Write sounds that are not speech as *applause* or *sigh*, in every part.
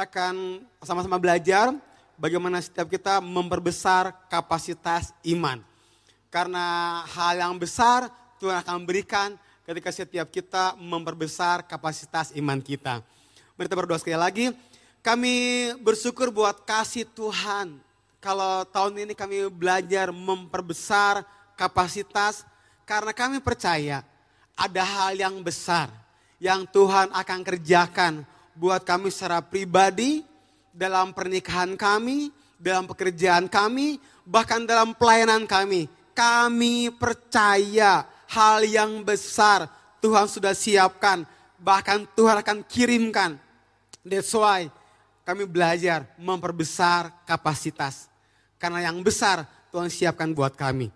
kita akan sama-sama belajar bagaimana setiap kita memperbesar kapasitas iman. Karena hal yang besar Tuhan akan berikan ketika setiap kita memperbesar kapasitas iman kita. Mari kita berdoa sekali lagi. Kami bersyukur buat kasih Tuhan. Kalau tahun ini kami belajar memperbesar kapasitas karena kami percaya ada hal yang besar yang Tuhan akan kerjakan buat kami secara pribadi, dalam pernikahan kami, dalam pekerjaan kami, bahkan dalam pelayanan kami. Kami percaya hal yang besar Tuhan sudah siapkan, bahkan Tuhan akan kirimkan. That's why kami belajar memperbesar kapasitas. Karena yang besar Tuhan siapkan buat kami.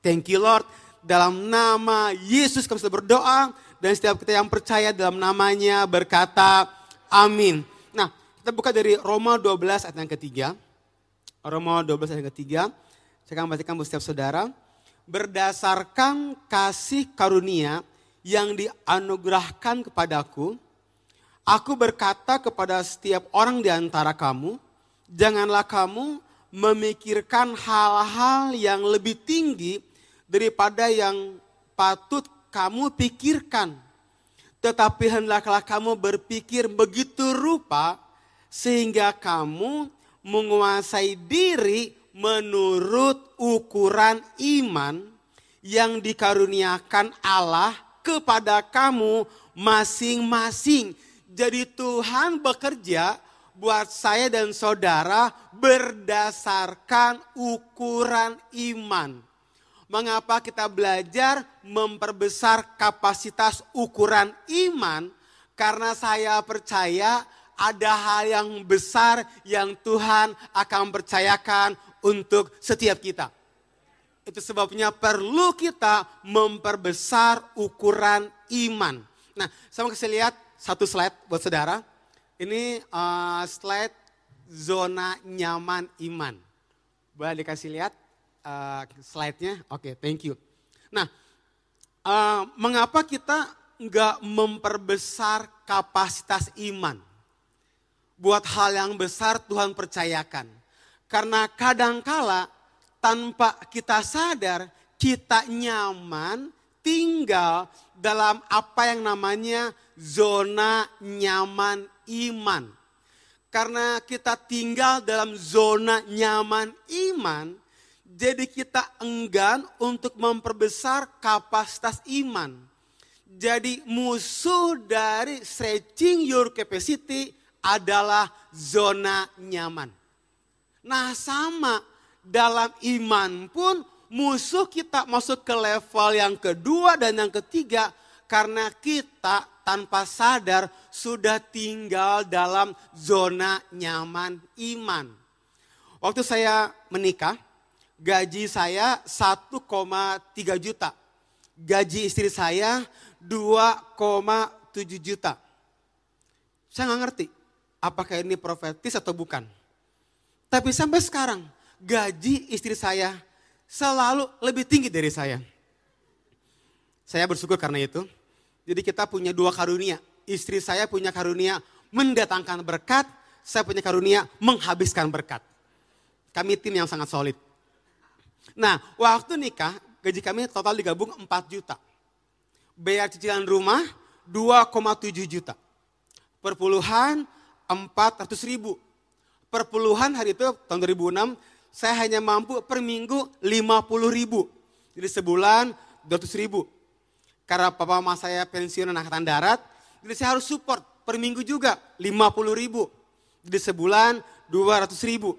Thank you Lord. Dalam nama Yesus kami sudah berdoa. Dan setiap kita yang percaya dalam namanya berkata amin. Nah kita buka dari Roma 12 ayat yang ketiga. Roma 12 ayat yang ketiga. Saya akan bacakan buat setiap saudara. Berdasarkan kasih karunia yang dianugerahkan kepadaku, aku berkata kepada setiap orang di antara kamu, janganlah kamu memikirkan hal-hal yang lebih tinggi daripada yang patut kamu pikirkan. Tetapi hendaklah kamu berpikir begitu rupa sehingga kamu menguasai diri menurut ukuran iman yang dikaruniakan Allah kepada kamu masing-masing. Jadi Tuhan bekerja buat saya dan saudara berdasarkan ukuran iman. Mengapa kita belajar memperbesar kapasitas ukuran iman? Karena saya percaya ada hal yang besar yang Tuhan akan percayakan untuk setiap kita. Itu sebabnya perlu kita memperbesar ukuran iman. Nah, saya mau kasih lihat satu slide buat saudara. Ini uh, slide zona nyaman iman. Boleh dikasih lihat? Uh, slide-nya. Oke, okay, thank you. Nah, uh, mengapa kita nggak memperbesar kapasitas iman? Buat hal yang besar Tuhan percayakan. Karena kadangkala tanpa kita sadar kita nyaman tinggal dalam apa yang namanya zona nyaman iman. Karena kita tinggal dalam zona nyaman iman, jadi kita enggan untuk memperbesar kapasitas iman. Jadi musuh dari stretching your capacity adalah zona nyaman. Nah sama dalam iman pun musuh kita masuk ke level yang kedua dan yang ketiga karena kita tanpa sadar sudah tinggal dalam zona nyaman iman. Waktu saya menikah, gaji saya 1,3 juta. Gaji istri saya 2,7 juta. Saya nggak ngerti apakah ini profetis atau bukan. Tapi sampai sekarang gaji istri saya selalu lebih tinggi dari saya. Saya bersyukur karena itu. Jadi kita punya dua karunia. Istri saya punya karunia mendatangkan berkat, saya punya karunia menghabiskan berkat. Kami tim yang sangat solid. Nah, waktu nikah, gaji kami total digabung 4 juta. Bayar cicilan rumah 2,7 juta. Perpuluhan 400 ribu. Perpuluhan hari itu tahun 2006, saya hanya mampu per minggu 50 ribu. Jadi sebulan 200 ribu. Karena papa mama saya pensiun angkatan darat, jadi saya harus support per minggu juga 50 ribu. Jadi sebulan 200 ribu.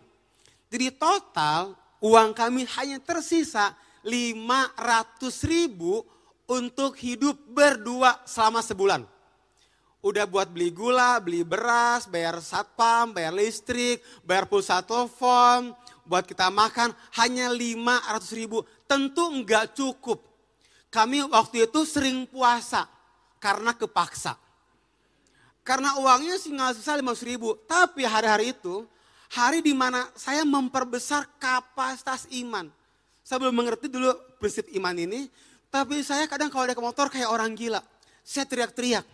Jadi total uang kami hanya tersisa 500 ribu untuk hidup berdua selama sebulan. Udah buat beli gula, beli beras, bayar satpam, bayar listrik, bayar pulsa telepon, buat kita makan hanya 500 ribu. Tentu enggak cukup. Kami waktu itu sering puasa karena kepaksa. Karena uangnya sih nggak sisa 500 ribu. Tapi hari-hari itu hari di mana saya memperbesar kapasitas iman. Saya belum mengerti dulu prinsip iman ini, tapi saya kadang kalau ke motor kayak orang gila. Saya teriak-teriak.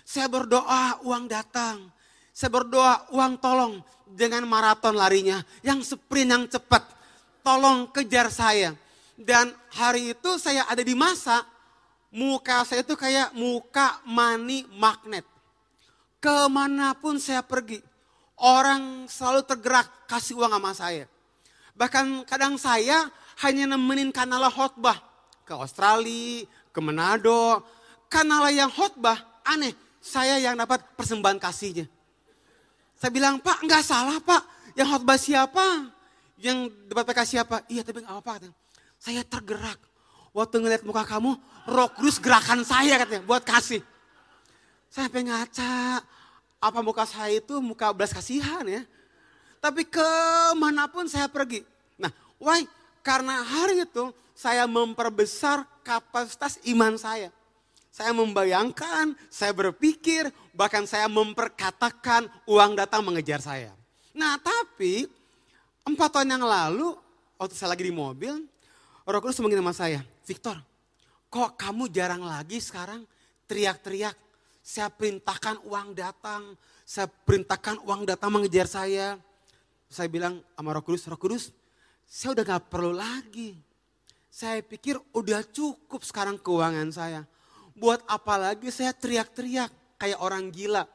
Saya berdoa uang datang. Saya berdoa, uang tolong dengan maraton larinya. Yang sprint yang cepat. Tolong kejar saya. Dan hari itu saya ada di masa, muka saya itu kayak muka money magnet. Ke mana pun saya pergi, orang selalu tergerak kasih uang sama saya. Bahkan kadang saya hanya nemenin kanala khotbah ke Australia, ke Manado. Kanala yang khotbah aneh, saya yang dapat persembahan kasihnya. Saya bilang, Pak nggak salah Pak, yang khotbah siapa? Yang dapat PK siapa? Iya tapi nggak apa-apa. Saya tergerak. Waktu ngeliat muka kamu, roh kudus gerakan saya katanya buat kasih. Saya pengen ngaca, apa muka saya itu muka belas kasihan ya. Tapi ke mana pun saya pergi. Nah, why? Karena hari itu saya memperbesar kapasitas iman saya. Saya membayangkan, saya berpikir, bahkan saya memperkatakan uang datang mengejar saya. Nah tapi empat tahun yang lalu, waktu saya lagi di mobil, Roh Kudus sama saya, Victor, kok kamu jarang lagi sekarang teriak-teriak, saya perintahkan uang datang, saya perintahkan uang datang mengejar saya. Saya bilang sama Roh Kudus, Roh Kudus, saya udah gak perlu lagi. Saya pikir udah cukup sekarang keuangan saya Buat apa lagi saya teriak-teriak kayak orang gila.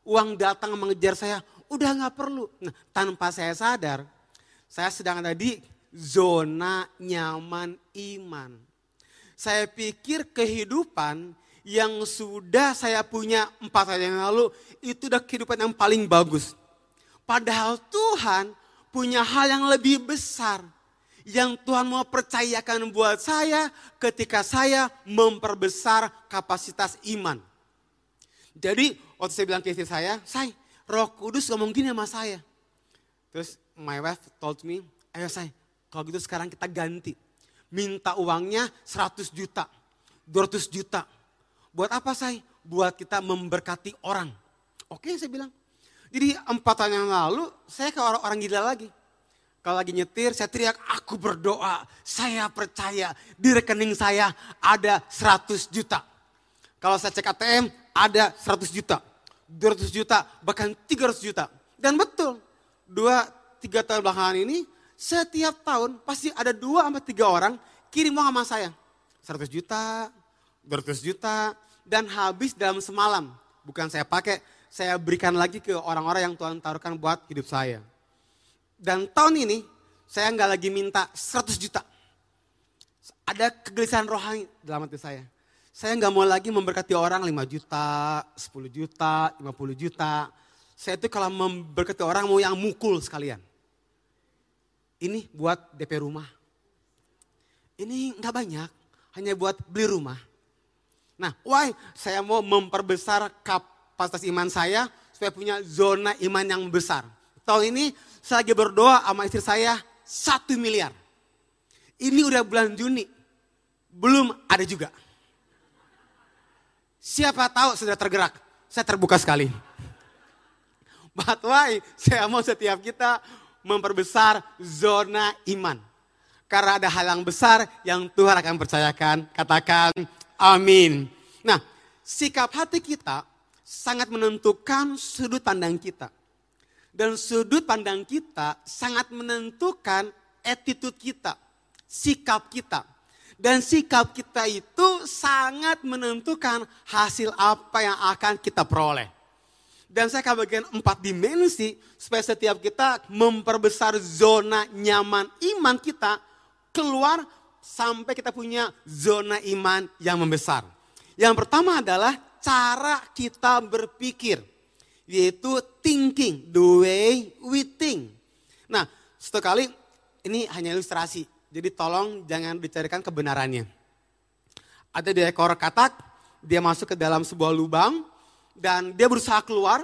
Uang datang mengejar saya, udah gak perlu. Nah, tanpa saya sadar, saya sedang ada di zona nyaman iman. Saya pikir kehidupan yang sudah saya punya empat tahun yang lalu, itu udah kehidupan yang paling bagus. Padahal Tuhan punya hal yang lebih besar yang Tuhan mau percayakan buat saya ketika saya memperbesar kapasitas iman. Jadi waktu saya bilang ke istri saya, saya roh kudus ngomong gini sama saya. Terus my wife told me, ayo saya, kalau gitu sekarang kita ganti. Minta uangnya 100 juta, 200 juta. Buat apa saya? Buat kita memberkati orang. Oke saya bilang. Jadi empat tahun yang lalu saya ke orang-orang gila lagi. Kalau lagi nyetir, saya teriak, aku berdoa, saya percaya di rekening saya ada 100 juta. Kalau saya cek ATM, ada 100 juta, 200 juta, bahkan 300 juta. Dan betul, dua, tiga tahun belakangan ini, setiap tahun pasti ada dua sampai tiga orang kirim uang sama saya. 100 juta, 200 juta, dan habis dalam semalam. Bukan saya pakai, saya berikan lagi ke orang-orang yang Tuhan taruhkan buat hidup saya. Dan tahun ini saya nggak lagi minta 100 juta. Ada kegelisahan rohani dalam hati saya. Saya nggak mau lagi memberkati orang 5 juta, 10 juta, 50 juta. Saya itu kalau memberkati orang mau yang mukul sekalian. Ini buat DP rumah. Ini nggak banyak, hanya buat beli rumah. Nah, why? Saya mau memperbesar kapasitas iman saya supaya punya zona iman yang besar. Tahun ini saya lagi berdoa sama istri saya satu miliar. Ini udah bulan Juni, belum ada juga. Siapa tahu sudah tergerak, saya terbuka sekali. But why? Saya mau setiap kita memperbesar zona iman. Karena ada hal yang besar yang Tuhan akan percayakan. Katakan amin. Nah, sikap hati kita sangat menentukan sudut pandang kita. Dan sudut pandang kita sangat menentukan attitude kita, sikap kita. Dan sikap kita itu sangat menentukan hasil apa yang akan kita peroleh. Dan saya akan bagian empat dimensi supaya setiap kita memperbesar zona nyaman iman kita keluar sampai kita punya zona iman yang membesar. Yang pertama adalah cara kita berpikir yaitu thinking, the way we think. Nah, satu kali ini hanya ilustrasi, jadi tolong jangan dicarikan kebenarannya. Ada di ekor katak, dia masuk ke dalam sebuah lubang, dan dia berusaha keluar,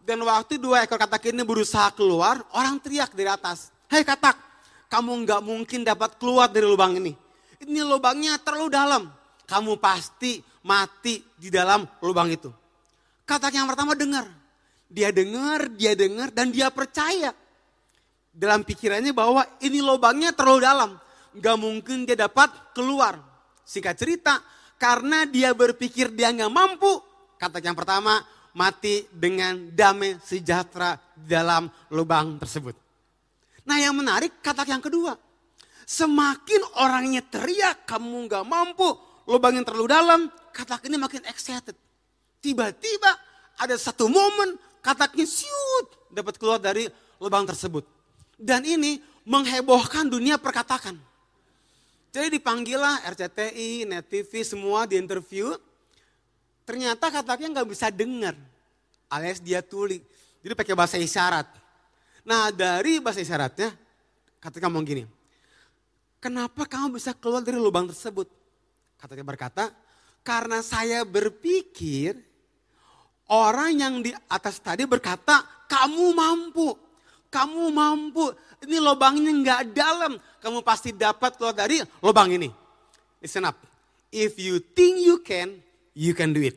dan waktu dua ekor katak ini berusaha keluar, orang teriak dari atas, Hei katak, kamu nggak mungkin dapat keluar dari lubang ini. Ini lubangnya terlalu dalam, kamu pasti mati di dalam lubang itu. Katak yang pertama dengar, dia dengar, dia dengar, dan dia percaya. Dalam pikirannya bahwa ini lubangnya terlalu dalam. Gak mungkin dia dapat keluar. Singkat cerita, karena dia berpikir dia gak mampu. Kata yang pertama, mati dengan damai sejahtera dalam lubang tersebut. Nah yang menarik kata yang kedua. Semakin orangnya teriak kamu nggak mampu, lubang yang terlalu dalam, kata ini makin excited. Tiba-tiba ada satu momen kataknya siut dapat keluar dari lubang tersebut. Dan ini menghebohkan dunia perkatakan. Jadi dipanggillah RCTI, Net TV, semua di interview. Ternyata kataknya nggak bisa dengar, alias dia tuli. Jadi pakai bahasa isyarat. Nah dari bahasa isyaratnya, kata ngomong gini, kenapa kamu bisa keluar dari lubang tersebut? Katanya berkata, karena saya berpikir orang yang di atas tadi berkata, kamu mampu, kamu mampu. Ini lubangnya nggak dalam, kamu pasti dapat keluar dari lubang ini. Listen up, if you think you can, you can do it.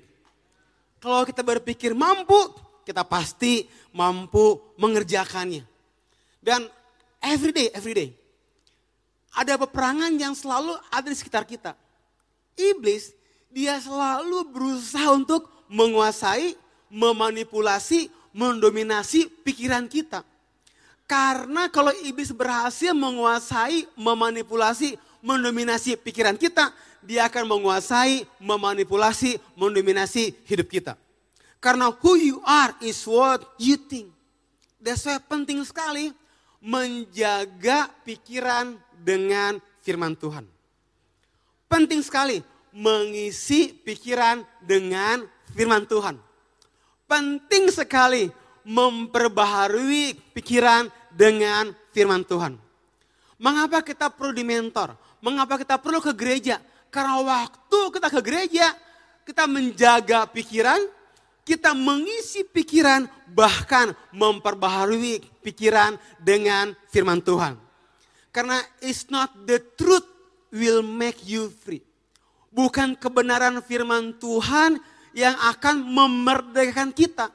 Kalau kita berpikir mampu, kita pasti mampu mengerjakannya. Dan every day, every day, ada peperangan yang selalu ada di sekitar kita. Iblis, dia selalu berusaha untuk menguasai, memanipulasi, mendominasi pikiran kita. Karena kalau iblis berhasil menguasai, memanipulasi, mendominasi pikiran kita, dia akan menguasai, memanipulasi, mendominasi hidup kita. Karena who you are is what you think. That's why penting sekali menjaga pikiran dengan firman Tuhan. Penting sekali mengisi pikiran dengan firman Tuhan. Penting sekali memperbaharui pikiran dengan firman Tuhan. Mengapa kita perlu di mentor? Mengapa kita perlu ke gereja? Karena waktu kita ke gereja, kita menjaga pikiran, kita mengisi pikiran, bahkan memperbaharui pikiran dengan firman Tuhan. Karena it's not the truth will make you free. Bukan kebenaran firman Tuhan yang akan memerdekakan kita.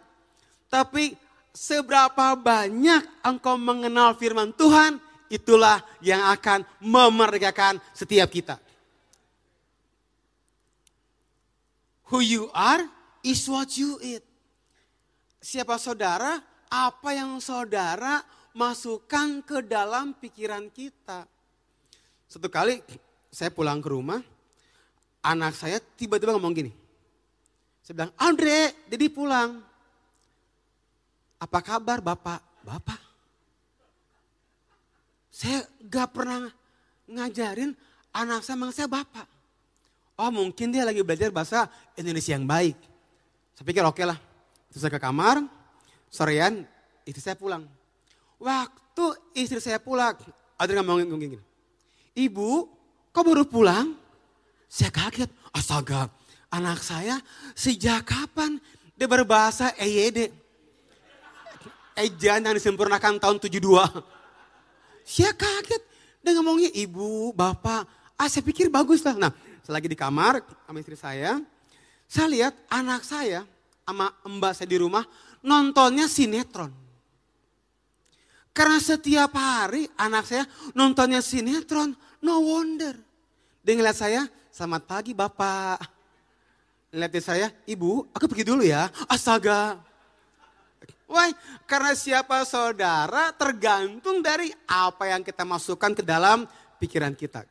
Tapi seberapa banyak engkau mengenal firman Tuhan, itulah yang akan memerdekakan setiap kita. Who you are is what you eat. Siapa saudara, apa yang saudara masukkan ke dalam pikiran kita. Satu kali saya pulang ke rumah, anak saya tiba-tiba ngomong gini. Saya bilang, Andre, jadi pulang. Apa kabar Bapak? Bapak? Saya gak pernah ngajarin anak saya manggil saya Bapak. Oh mungkin dia lagi belajar bahasa Indonesia yang baik. Saya pikir oke okay lah. Terus saya ke kamar, sorean istri saya pulang. Waktu istri saya pulang, ada yang ngomongin gini. Ibu, kok baru pulang? Saya kaget. Astaga, anak saya sejak kapan dia berbahasa EYD? Ejan yang disempurnakan tahun 72. Saya kaget. Dia ngomongnya ibu, bapak. Ah saya pikir bagus lah. Nah selagi di kamar sama istri saya. Saya lihat anak saya sama mbak saya di rumah nontonnya sinetron. Karena setiap hari anak saya nontonnya sinetron, no wonder. Dia ngeliat saya, selamat pagi bapak. Ngeliatin saya, ibu aku pergi dulu ya. Astaga. Why? Karena siapa saudara tergantung dari apa yang kita masukkan ke dalam pikiran kita.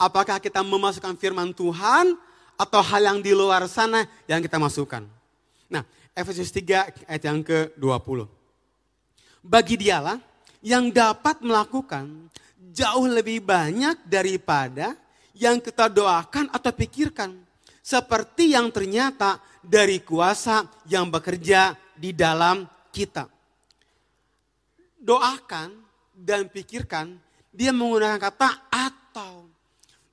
Apakah kita memasukkan firman Tuhan atau hal yang di luar sana yang kita masukkan. Nah, Efesus 3 ayat yang ke-20. Bagi dialah yang dapat melakukan jauh lebih banyak daripada yang kita doakan atau pikirkan. Seperti yang ternyata dari kuasa yang bekerja di dalam kita. Doakan dan pikirkan, dia menggunakan kata atau.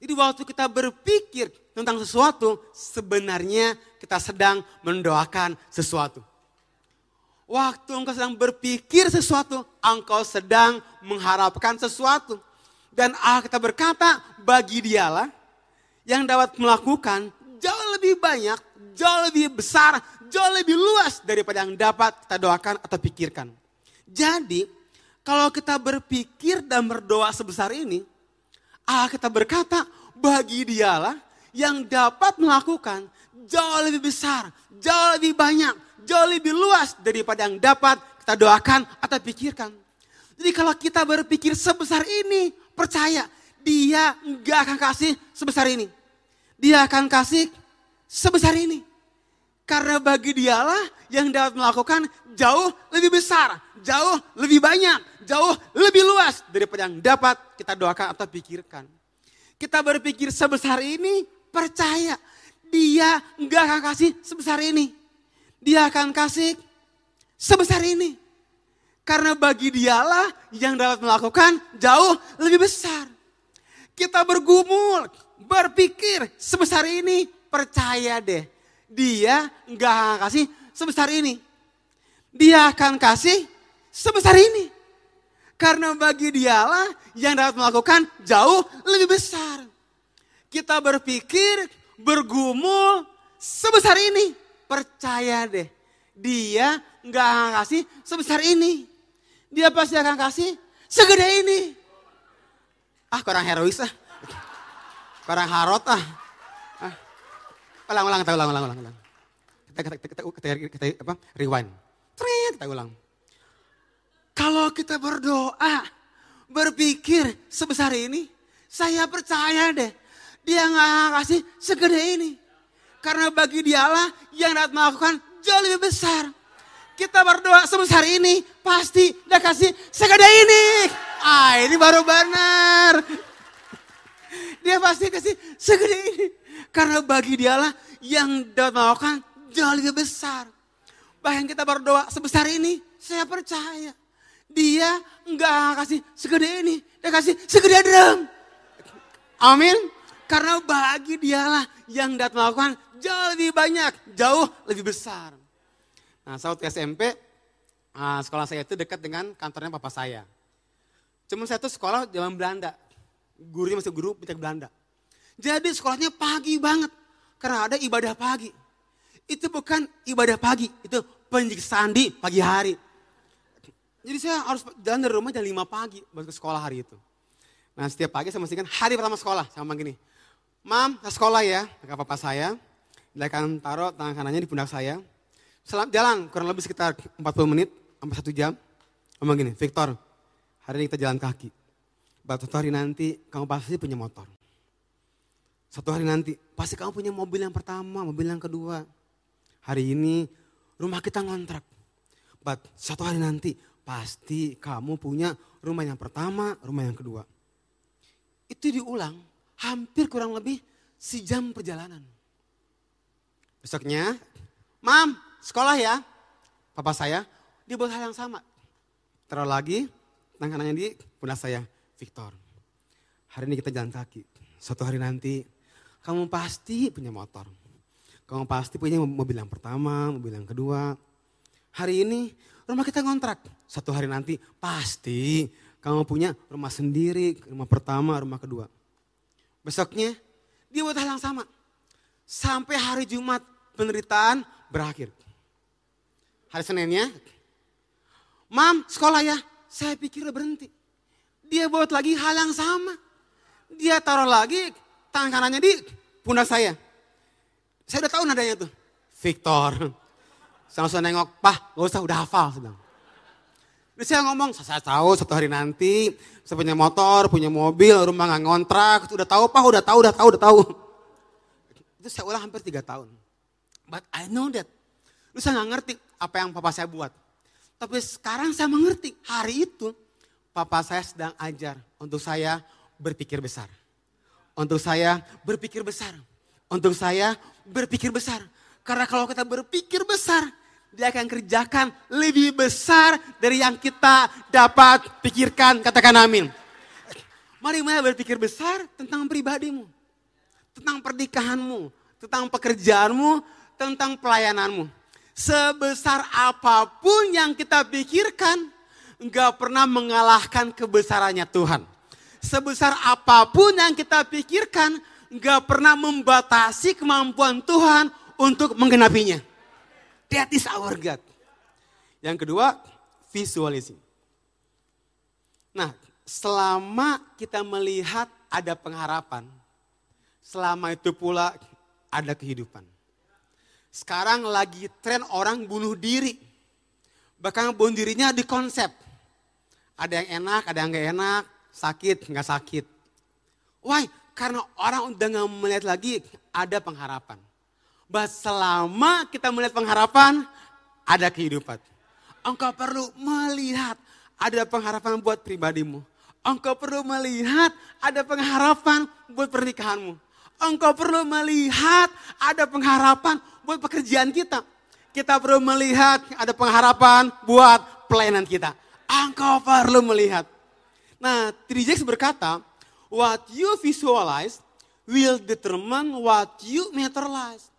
Jadi waktu kita berpikir tentang sesuatu, sebenarnya kita sedang mendoakan sesuatu. Waktu engkau sedang berpikir sesuatu, engkau sedang mengharapkan sesuatu. Dan Allah kita berkata, bagi dialah yang dapat melakukan jauh lebih banyak, jauh lebih besar, jauh lebih luas daripada yang dapat kita doakan atau pikirkan. Jadi, kalau kita berpikir dan berdoa sebesar ini, Allah kita berkata, bagi dialah yang dapat melakukan jauh lebih besar, jauh lebih banyak, jauh lebih luas daripada yang dapat kita doakan atau pikirkan. Jadi kalau kita berpikir sebesar ini, percaya dia nggak akan kasih sebesar ini. Dia akan kasih sebesar ini. Karena bagi dialah yang dapat melakukan jauh lebih besar, jauh lebih banyak, jauh lebih luas daripada yang dapat kita doakan atau pikirkan. Kita berpikir sebesar ini, percaya dia nggak akan kasih sebesar ini. Dia akan kasih sebesar ini. Karena bagi dialah yang dapat melakukan jauh lebih besar. Kita bergumul, berpikir sebesar ini, percaya deh dia nggak akan kasih sebesar ini. Dia akan kasih sebesar ini. Karena bagi dialah yang dapat melakukan jauh lebih besar. Kita berpikir, bergumul sebesar ini. Percaya deh, dia nggak akan kasih sebesar ini. Dia pasti akan kasih segede ini. Ah kurang herois ah. Kurang harot ah. Ulang, ulang, kita ulang, ulang, ulang, ulang. Kita, kita, kita, kita, kita, kita apa? Rewind. Tret, kita ulang. Kalau kita berdoa, berpikir sebesar ini, saya percaya deh, dia nggak kasih segede ini. Karena bagi dialah yang dapat melakukan jauh lebih besar. Kita berdoa sebesar ini, pasti dia kasih segede ini. Ah ini baru benar. Dia pasti kasih segede ini. Karena bagi dialah yang dapat melakukan jauh lebih besar. Bahkan kita berdoa sebesar ini, saya percaya. Dia enggak kasih segede ini, dia kasih segede drum. Amin. Karena bagi dialah yang dapat melakukan jauh lebih banyak, jauh lebih besar. Nah, saat SMP, ah, sekolah saya itu dekat dengan kantornya papa saya. Cuma saya tuh sekolah zaman Belanda. Gurunya masih guru pintar Belanda. Jadi sekolahnya pagi banget. Karena ada ibadah pagi. Itu bukan ibadah pagi, itu penyiksaan di pagi hari. Jadi saya harus jalan dari rumah jam 5 pagi buat ke sekolah hari itu. Nah setiap pagi saya mestikan hari pertama sekolah sama gini. Mam, saya sekolah ya, kata papa saya. Dia akan taruh tangan kanannya di pundak saya. Selam, jalan kurang lebih sekitar 40 menit, sampai satu jam. Ngomong gini, Victor, hari ini kita jalan kaki. Batu hari nanti kamu pasti punya motor. Satu hari nanti, pasti kamu punya mobil yang pertama, mobil yang kedua. Hari ini rumah kita ngontrak. But satu hari nanti, pasti kamu punya rumah yang pertama, rumah yang kedua. Itu diulang hampir kurang lebih sejam perjalanan. Besoknya, Mam, sekolah ya. Papa saya, dia buat hal yang sama. Terus lagi, tangan kanannya di pundak saya, Victor. Hari ini kita jalan kaki. Suatu hari nanti, kamu pasti punya motor. Kamu pasti punya mobil yang pertama, mobil yang kedua. Hari ini rumah kita ngontrak. Satu hari nanti pasti kamu punya rumah sendiri, rumah pertama, rumah kedua. Besoknya dia buat hal yang sama. Sampai hari Jumat penderitaan berakhir. Hari Seninnya, Mam sekolah ya, saya pikir berhenti. Dia buat lagi hal yang sama. Dia taruh lagi tangan kanannya di pundak saya. Saya udah tahu nadanya tuh. Victor. Saya langsung nengok, Pak gak usah udah hafal. Saya Terus saya ngomong, saya tahu satu hari nanti saya punya motor, punya mobil, rumah nggak ngontrak. Udah tahu Pak, udah tahu, udah tahu, udah tahu. Itu saya ulang hampir tiga tahun. But I know that. Terus saya nggak ngerti apa yang papa saya buat. Tapi sekarang saya mengerti, hari itu papa saya sedang ajar untuk saya berpikir besar. Untuk saya berpikir besar. Untuk saya berpikir besar. Karena kalau kita berpikir besar, dia akan kerjakan lebih besar dari yang kita dapat pikirkan. Katakan amin. Mari mari berpikir besar tentang pribadimu. Tentang pernikahanmu. Tentang pekerjaanmu. Tentang pelayananmu. Sebesar apa pun yang kita pikirkan, nggak pernah mengalahkan kebesarannya Tuhan sebesar apa pun yang kita pikirkan, gak pernah membatasi kemampuan Tuhan untuk menggenapinya. That is our God. Yang kedua, visualisasi. Nah, selama kita melihat ada pengharapan, selama itu pula ada kehidupan. Sekarang lagi tren orang bunuh diri. Bahkan bunuh dirinya di konsep. Ada yang enak, ada yang gak enak, sakit, nggak sakit. Why? Karena orang udah nggak melihat lagi ada pengharapan. Bahwa selama kita melihat pengharapan, ada kehidupan. Engkau perlu melihat ada pengharapan buat pribadimu. Engkau perlu melihat ada pengharapan buat pernikahanmu. Engkau perlu melihat ada pengharapan buat pekerjaan kita. Kita perlu melihat ada pengharapan buat pelayanan kita. Engkau perlu melihat. Nah, Trijeks berkata, what you visualize will determine what you materialize.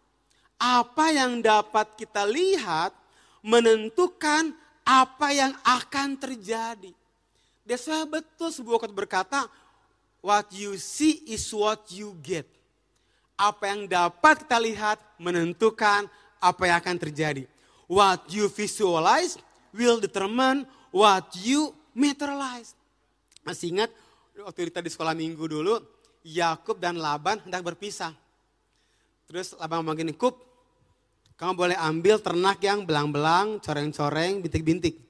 Apa yang dapat kita lihat menentukan apa yang akan terjadi. Why betul sebuah kata berkata, what you see is what you get. Apa yang dapat kita lihat menentukan apa yang akan terjadi. What you visualize will determine what you materialize. Masih ingat waktu kita di sekolah minggu dulu, Yakub dan Laban hendak berpisah. Terus Laban ngomong gini, Kub, kamu boleh ambil ternak yang belang-belang, coreng-coreng, bintik-bintik.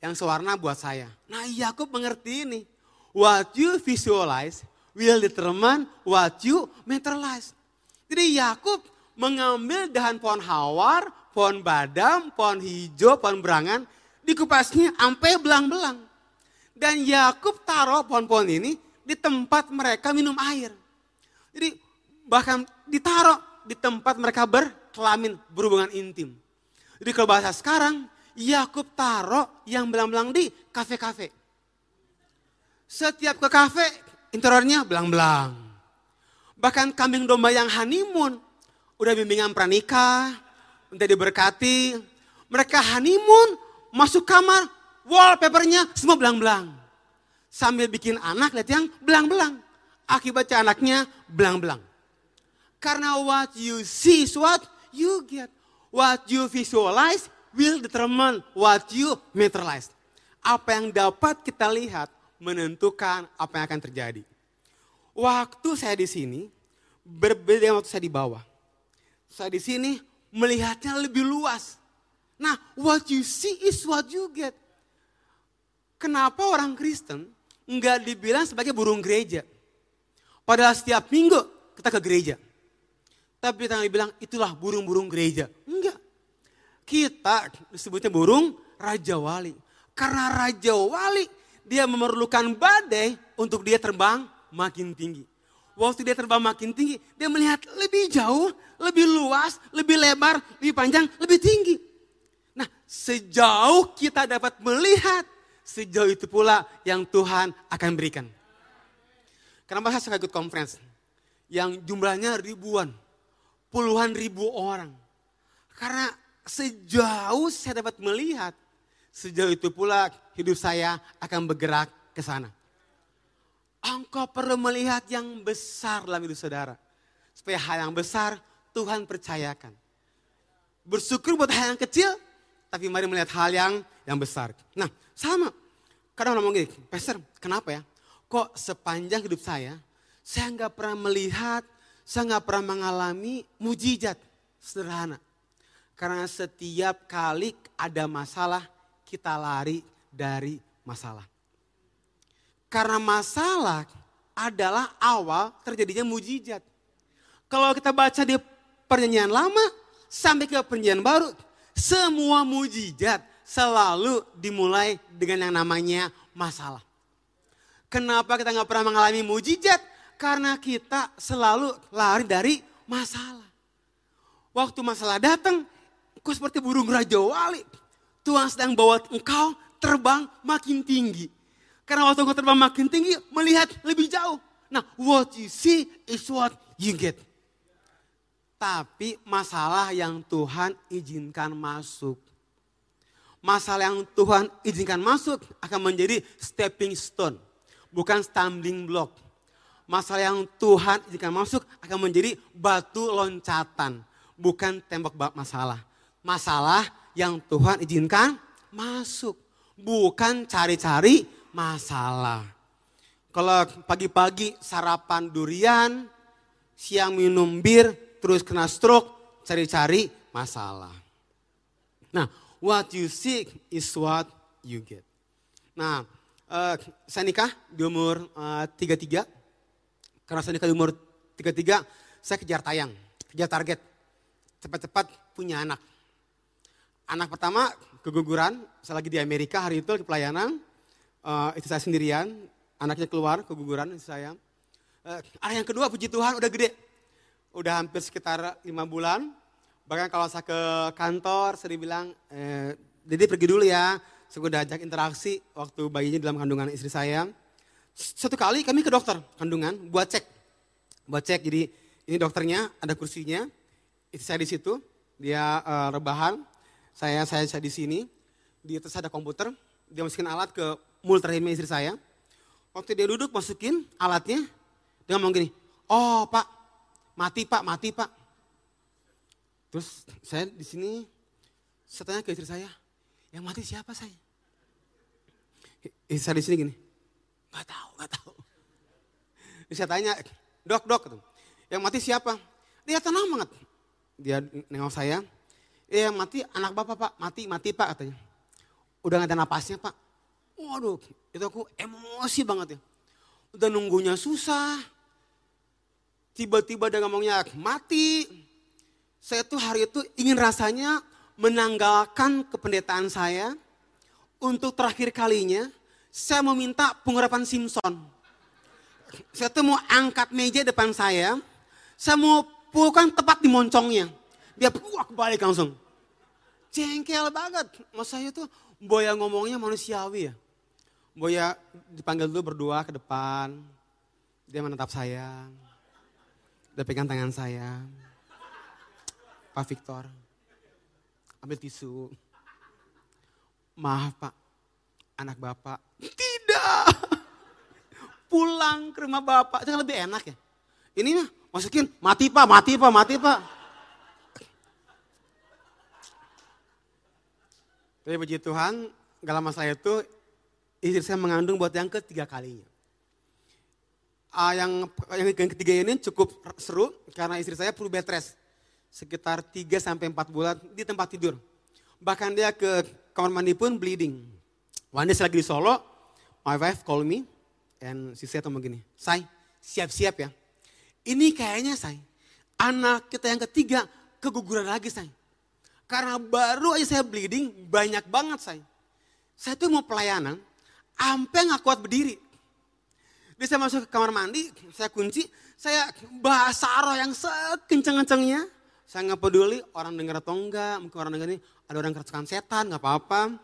Yang sewarna buat saya. Nah Yakub mengerti ini. What you visualize will determine what you materialize. Jadi Yakub mengambil dahan pohon hawar, pohon badam, pohon hijau, pohon berangan, dikupasnya sampai belang-belang. Dan Yakub taruh pohon-pohon ini di tempat mereka minum air. Jadi bahkan ditaruh di tempat mereka berkelamin, berhubungan intim. Jadi kalau bahasa sekarang, Yakub taruh yang belang-belang di kafe-kafe. Setiap ke kafe, interiornya belang-belang. Bahkan kambing domba yang honeymoon, udah bimbingan pranikah, udah diberkati. Mereka honeymoon, masuk kamar, wallpapernya semua belang-belang. Sambil bikin anak lihat yang belang-belang. Akibatnya anaknya belang-belang. Karena what you see is what you get. What you visualize will determine what you materialize. Apa yang dapat kita lihat menentukan apa yang akan terjadi. Waktu saya di sini berbeda dengan waktu saya di bawah. Saya di sini melihatnya lebih luas. Nah, what you see is what you get. Kenapa orang Kristen nggak dibilang sebagai burung gereja? Padahal setiap minggu kita ke gereja. Tapi kita bilang itulah burung-burung gereja. Enggak. Kita disebutnya burung Raja Wali. Karena Raja Wali dia memerlukan badai untuk dia terbang makin tinggi. Waktu dia terbang makin tinggi, dia melihat lebih jauh, lebih luas, lebih lebar, lebih panjang, lebih tinggi. Nah, sejauh kita dapat melihat, sejauh itu pula yang Tuhan akan berikan. Kenapa saya suka ikut conference? Yang jumlahnya ribuan, puluhan ribu orang. Karena sejauh saya dapat melihat, sejauh itu pula hidup saya akan bergerak ke sana. Engkau perlu melihat yang besar dalam hidup saudara. Supaya hal yang besar Tuhan percayakan. Bersyukur buat hal yang kecil, tapi mari melihat hal yang yang besar. Nah, sama. Kadang ngomong gini, Pastor, kenapa ya? Kok sepanjang hidup saya, saya nggak pernah melihat, saya nggak pernah mengalami mujizat sederhana. Karena setiap kali ada masalah, kita lari dari masalah. Karena masalah adalah awal terjadinya mujizat. Kalau kita baca di perjanjian lama sampai ke perjanjian baru, semua mujizat selalu dimulai dengan yang namanya masalah. Kenapa kita nggak pernah mengalami mujizat? Karena kita selalu lari dari masalah. Waktu masalah datang, kau seperti burung raja wali. Tuhan sedang bawa engkau terbang makin tinggi. Karena waktu engkau terbang makin tinggi, melihat lebih jauh. Nah, what you see is what you get. Tapi masalah yang Tuhan izinkan masuk. Masalah yang Tuhan izinkan masuk akan menjadi stepping stone. Bukan stumbling block. Masalah yang Tuhan izinkan masuk akan menjadi batu loncatan. Bukan tembok masalah. Masalah yang Tuhan izinkan masuk. Bukan cari-cari masalah. Kalau pagi-pagi sarapan durian, siang minum bir, terus kena stroke, cari-cari masalah. Nah, what you seek is what you get. Nah, uh, saya nikah di umur uh, 33. Karena saya nikah di umur 33, saya kejar tayang, kejar target. Cepat-cepat punya anak. Anak pertama keguguran, saya lagi di Amerika hari itu pelayanan. Uh, itu saya sendirian, anaknya keluar keguguran itu saya. Uh, anak yang kedua puji Tuhan udah gede. Udah hampir sekitar lima bulan. Bahkan kalau saya ke kantor, saya dibilang, eh, jadi pergi dulu ya. Saya udah ajak interaksi waktu bayinya dalam kandungan istri saya. Satu kali kami ke dokter kandungan buat cek. Buat cek, jadi ini dokternya, ada kursinya. Itu saya di situ, dia uh, rebahan. Saya, saya, saya di sini. Di atas ada komputer, dia masukin alat ke mulut rahimnya istri saya. Waktu dia duduk masukin alatnya, dia ngomong gini, oh pak, mati pak, mati pak. Terus saya di sini, saya tanya ke istri saya, yang mati siapa saya? Saya di sini gini, nggak tahu, nggak tahu. Terus saya tanya, dok, dok, yang mati siapa? Dia tenang banget. Dia nengok saya, yang mati anak bapak pak, mati, mati pak katanya. Udah gak ada napasnya pak. Waduh, itu aku emosi banget ya. Udah nunggunya susah. Tiba-tiba dia ngomongnya mati. Saya tuh hari itu ingin rasanya menanggalkan kependetaan saya. Untuk terakhir kalinya, saya mau minta pengurapan Simpson. Saya tuh mau angkat meja depan saya, saya mau pulukan tepat di moncongnya. Dia puak balik langsung. Jengkel banget. Mas saya tuh Boya ngomongnya manusiawi ya. Boya dipanggil dulu berdua ke depan. Dia menetap saya. Dia pegang tangan saya. Pak Victor, ambil tisu. Maaf pak, anak bapak. Tidak. Pulang ke rumah bapak, itu kan lebih enak ya. Ini mah masukin, mati pak, mati pak, mati pak. Tapi puji Tuhan, gak lama saya itu istri saya mengandung buat yang ketiga kalinya. Uh, yang, yang, ketiga ini cukup seru karena istri saya perlu bed rest. Sekitar 3 sampai 4 bulan di tempat tidur. Bahkan dia ke kamar mandi pun bleeding. One day saya lagi di Solo, my wife call me, and she said begini, Say, siap-siap ya. Ini kayaknya say, anak kita yang ketiga keguguran lagi say. Karena baru aja saya bleeding, banyak banget saya. Saya tuh mau pelayanan, sampai nggak kuat berdiri. Jadi saya masuk ke kamar mandi, saya kunci, saya bahasa roh yang sekenceng-kencengnya. Saya nggak peduli orang dengar atau enggak, mungkin orang dengar ini ada orang kerasukan setan, nggak apa-apa.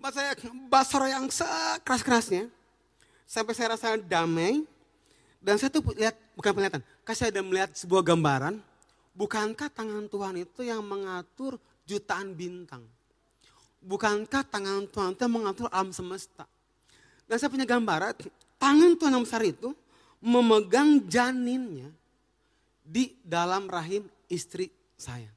Bahasa saya bahasa roh yang sekeras-kerasnya. Sampai saya rasa damai. Dan saya tuh lihat, bukan penglihatan, kasih saya ada melihat sebuah gambaran. Bukankah tangan Tuhan itu yang mengatur jutaan bintang? Bukankah tangan Tuhan itu mengatur alam semesta? Dan saya punya gambaran, tangan Tuhan yang besar itu memegang janinnya di dalam rahim istri saya.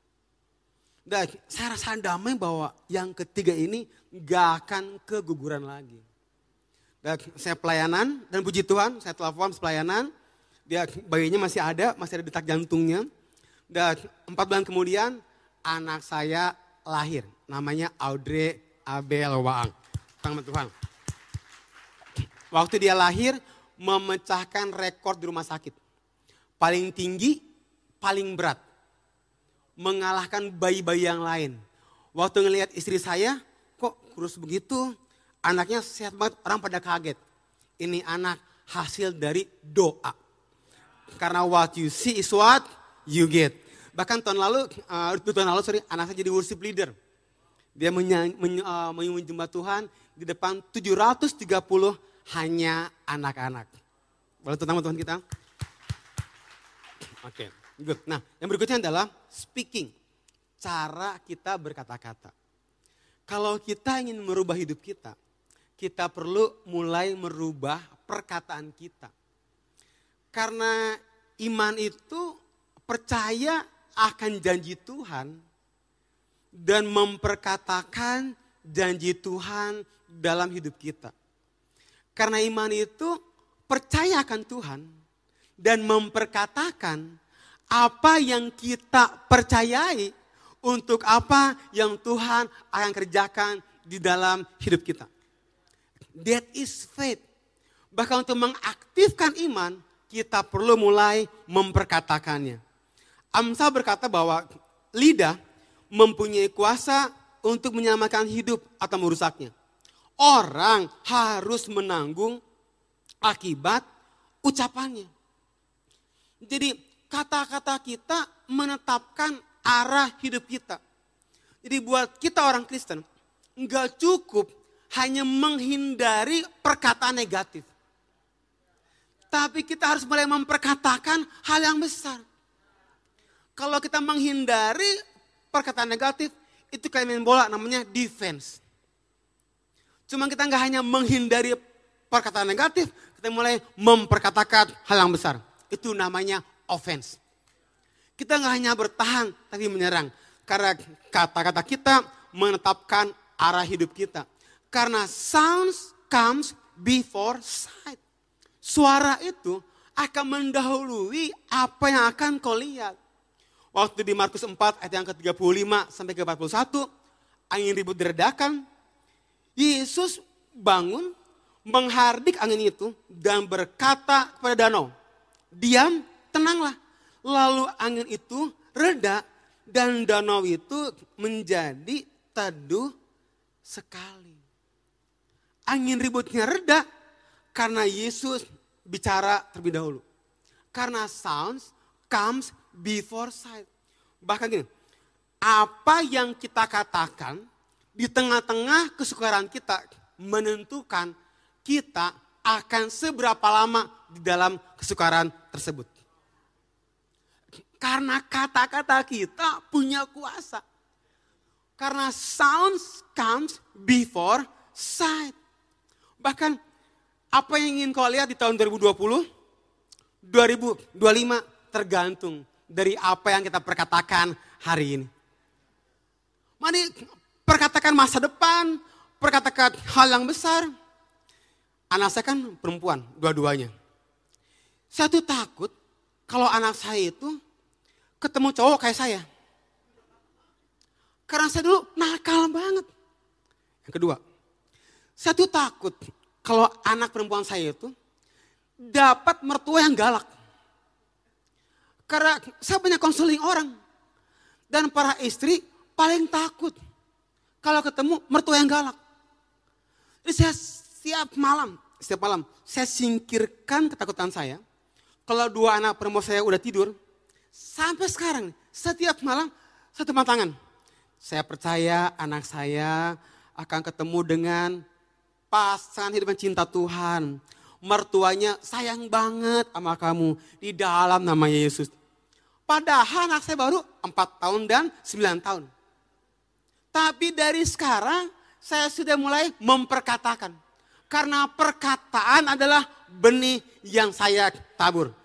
Dan saya rasa damai bahwa yang ketiga ini gak akan keguguran lagi. Dan saya pelayanan dan puji Tuhan saya telepon pelayanan. Dia bayinya masih ada, masih ada detak jantungnya. Dan empat bulan kemudian anak saya lahir. Namanya Audrey Abel Waang. Tangan Tuhan. Waktu dia lahir memecahkan rekor di rumah sakit. Paling tinggi, paling berat mengalahkan bayi-bayi yang lain. Waktu ngelihat istri saya, kok kurus begitu, anaknya sehat banget, orang pada kaget. Ini anak hasil dari doa. Karena what you see is what you get. Bahkan tahun lalu, uh, tahun lalu sorry, anak saya jadi worship leader. Dia menyembah uh, Tuhan di depan 730 hanya anak-anak. Boleh tentang Tuhan kita? Oke. Okay. Good. Nah, yang berikutnya adalah speaking. Cara kita berkata-kata. Kalau kita ingin merubah hidup kita, kita perlu mulai merubah perkataan kita. Karena iman itu percaya akan janji Tuhan dan memperkatakan janji Tuhan dalam hidup kita. Karena iman itu percaya akan Tuhan dan memperkatakan apa yang kita percayai untuk apa yang Tuhan akan kerjakan di dalam hidup kita. That is faith. Bahkan untuk mengaktifkan iman, kita perlu mulai memperkatakannya. Amsal berkata bahwa lidah mempunyai kuasa untuk menyelamatkan hidup atau merusaknya. Orang harus menanggung akibat ucapannya. Jadi kata-kata kita menetapkan arah hidup kita. Jadi buat kita orang Kristen, nggak cukup hanya menghindari perkataan negatif. Tapi kita harus mulai memperkatakan hal yang besar. Kalau kita menghindari perkataan negatif, itu kayak main bola namanya defense. Cuma kita nggak hanya menghindari perkataan negatif, kita mulai memperkatakan hal yang besar. Itu namanya offense. Kita nggak hanya bertahan, tapi menyerang. Karena kata-kata kita menetapkan arah hidup kita. Karena sounds comes before sight. Suara itu akan mendahului apa yang akan kau lihat. Waktu di Markus 4 ayat yang ke-35 sampai ke-41, angin ribut diredakan. Yesus bangun, menghardik angin itu dan berkata kepada danau, diam, tenanglah Lalu angin itu reda dan danau itu menjadi teduh sekali. Angin ributnya reda karena Yesus bicara terlebih dahulu. Karena sounds comes before sight. Bahkan gini, apa yang kita katakan di tengah-tengah kesukaran kita menentukan kita akan seberapa lama di dalam kesukaran tersebut. Karena kata-kata kita punya kuasa. Karena sounds comes before sight. Bahkan apa yang ingin kau lihat di tahun 2020, 2025 tergantung dari apa yang kita perkatakan hari ini. Mari perkatakan masa depan, perkatakan hal yang besar. Anak saya kan perempuan, dua-duanya. Saya tuh takut kalau anak saya itu ketemu cowok kayak saya. Karena saya dulu nakal banget. Yang kedua, saya tuh takut kalau anak perempuan saya itu dapat mertua yang galak. Karena saya banyak konseling orang. Dan para istri paling takut kalau ketemu mertua yang galak. Jadi saya setiap malam, setiap malam saya singkirkan ketakutan saya. Kalau dua anak perempuan saya udah tidur, Sampai sekarang, setiap malam satu tangan. Saya percaya anak saya akan ketemu dengan pasangan hidup cinta Tuhan. Mertuanya sayang banget sama kamu di dalam nama Yesus. Padahal anak saya baru 4 tahun dan 9 tahun. Tapi dari sekarang saya sudah mulai memperkatakan. Karena perkataan adalah benih yang saya tabur.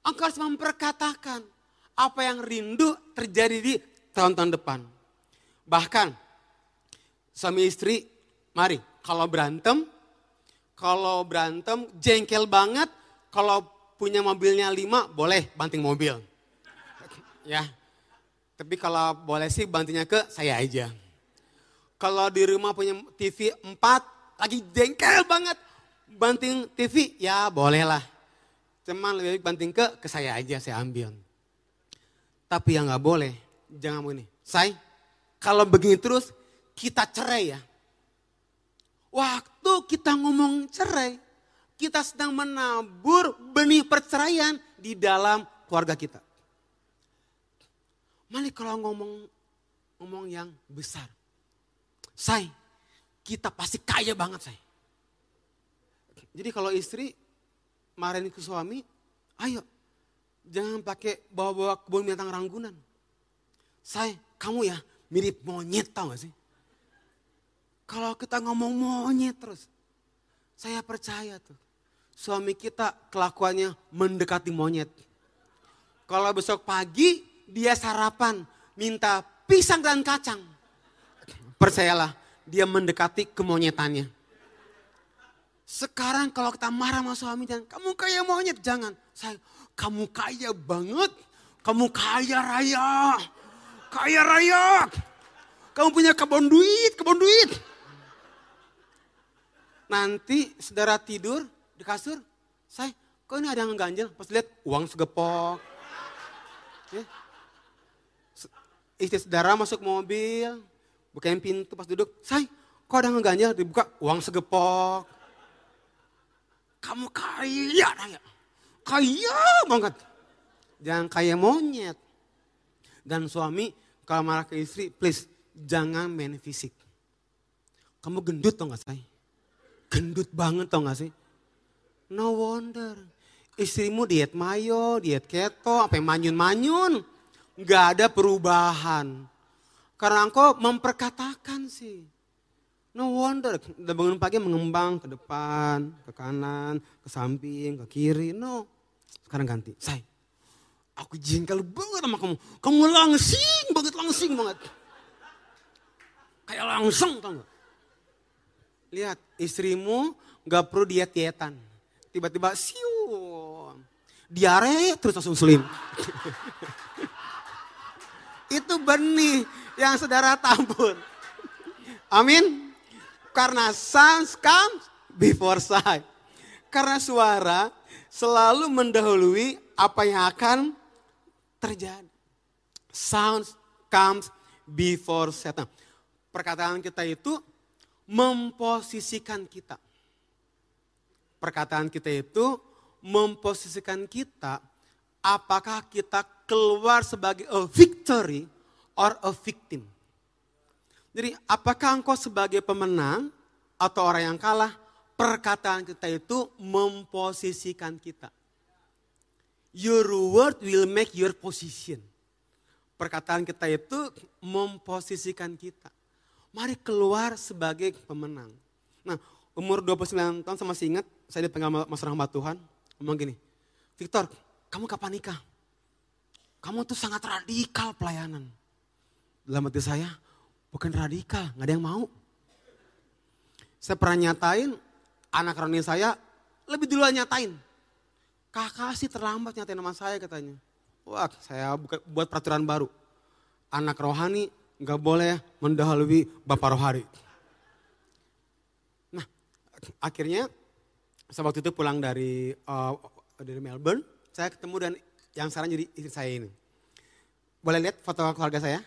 Engkau harus memperkatakan apa yang rindu terjadi di tahun-tahun depan. Bahkan suami istri, mari kalau berantem, kalau berantem jengkel banget, kalau punya mobilnya lima boleh banting mobil. Ya, tapi kalau boleh sih bantingnya ke saya aja. Kalau di rumah punya TV empat lagi jengkel banget, banting TV ya boleh lah Cuman lebih baik banting ke, ke saya aja, saya ambil. Tapi yang nggak boleh, jangan begini. Saya, kalau begini terus, kita cerai ya. Waktu kita ngomong cerai, kita sedang menabur benih perceraian di dalam keluarga kita. Mali kalau ngomong ngomong yang besar. Say, kita pasti kaya banget say. Jadi kalau istri marahin ke suami, ayo jangan pakai bawa-bawa kebun binatang ranggunan. Saya, kamu ya mirip monyet tau gak sih? Kalau kita ngomong monyet terus, saya percaya tuh. Suami kita kelakuannya mendekati monyet. Kalau besok pagi dia sarapan, minta pisang dan kacang. Percayalah, dia mendekati kemonyetannya. Sekarang kalau kita marah sama suami dan kamu kaya monyet, jangan. Saya, kamu kaya banget, kamu kaya raya. Kaya raya. Kamu punya kebun duit, kebun duit. Nanti saudara tidur di kasur, saya, kok ini ada yang ganjel? Pas lihat uang segepok. Ya. Istri saudara masuk mobil, bukain pintu pas duduk, saya, kok ada yang ganjel? Dibuka uang segepok. Kamu kaya raya. Kaya banget. Jangan kaya monyet. Dan suami kalau marah ke istri, please jangan main fisik. Kamu gendut tau gak say? Gendut banget tau gak sih? No wonder. Istrimu diet mayo, diet keto, apa manyun-manyun. Gak ada perubahan. Karena engkau memperkatakan sih. No wonder. Bangun pagi mengembang ke depan, ke kanan, ke samping, ke kiri. No. Sekarang ganti. Say, aku jengkel banget sama kamu. Kamu langsing banget, langsing banget. Kayak langsung tau gak? Lihat, istrimu gak perlu diet-dietan. Tiba-tiba siu. Diare terus langsung sulim. *laughs* Itu benih yang saudara tabur. Amin. Karena sounds comes before sight. Karena suara selalu mendahului apa yang akan terjadi. Sounds comes before sight. Nah, perkataan kita itu memposisikan kita. Perkataan kita itu memposisikan kita apakah kita keluar sebagai a victory or a victim. Jadi apakah engkau sebagai pemenang atau orang yang kalah, perkataan kita itu memposisikan kita. Your word will make your position. Perkataan kita itu memposisikan kita mari keluar sebagai pemenang. Nah, umur 29 tahun sama masih ingat, saya dipegang Mas Rahmat Tuhan, ngomong gini, Victor, kamu kapan nikah? Kamu tuh sangat radikal pelayanan. Dalam hati saya, bukan radikal, nggak ada yang mau. Saya pernah nyatain, anak rani saya lebih dulu nyatain. Kakak sih terlambat nyatain nama saya katanya. Wah, saya buat peraturan baru. Anak rohani nggak boleh mendahului Bapak Rohari. Nah, akhirnya saya waktu itu pulang dari uh, dari Melbourne, saya ketemu dan yang sekarang jadi istri saya ini. Boleh lihat foto keluarga saya?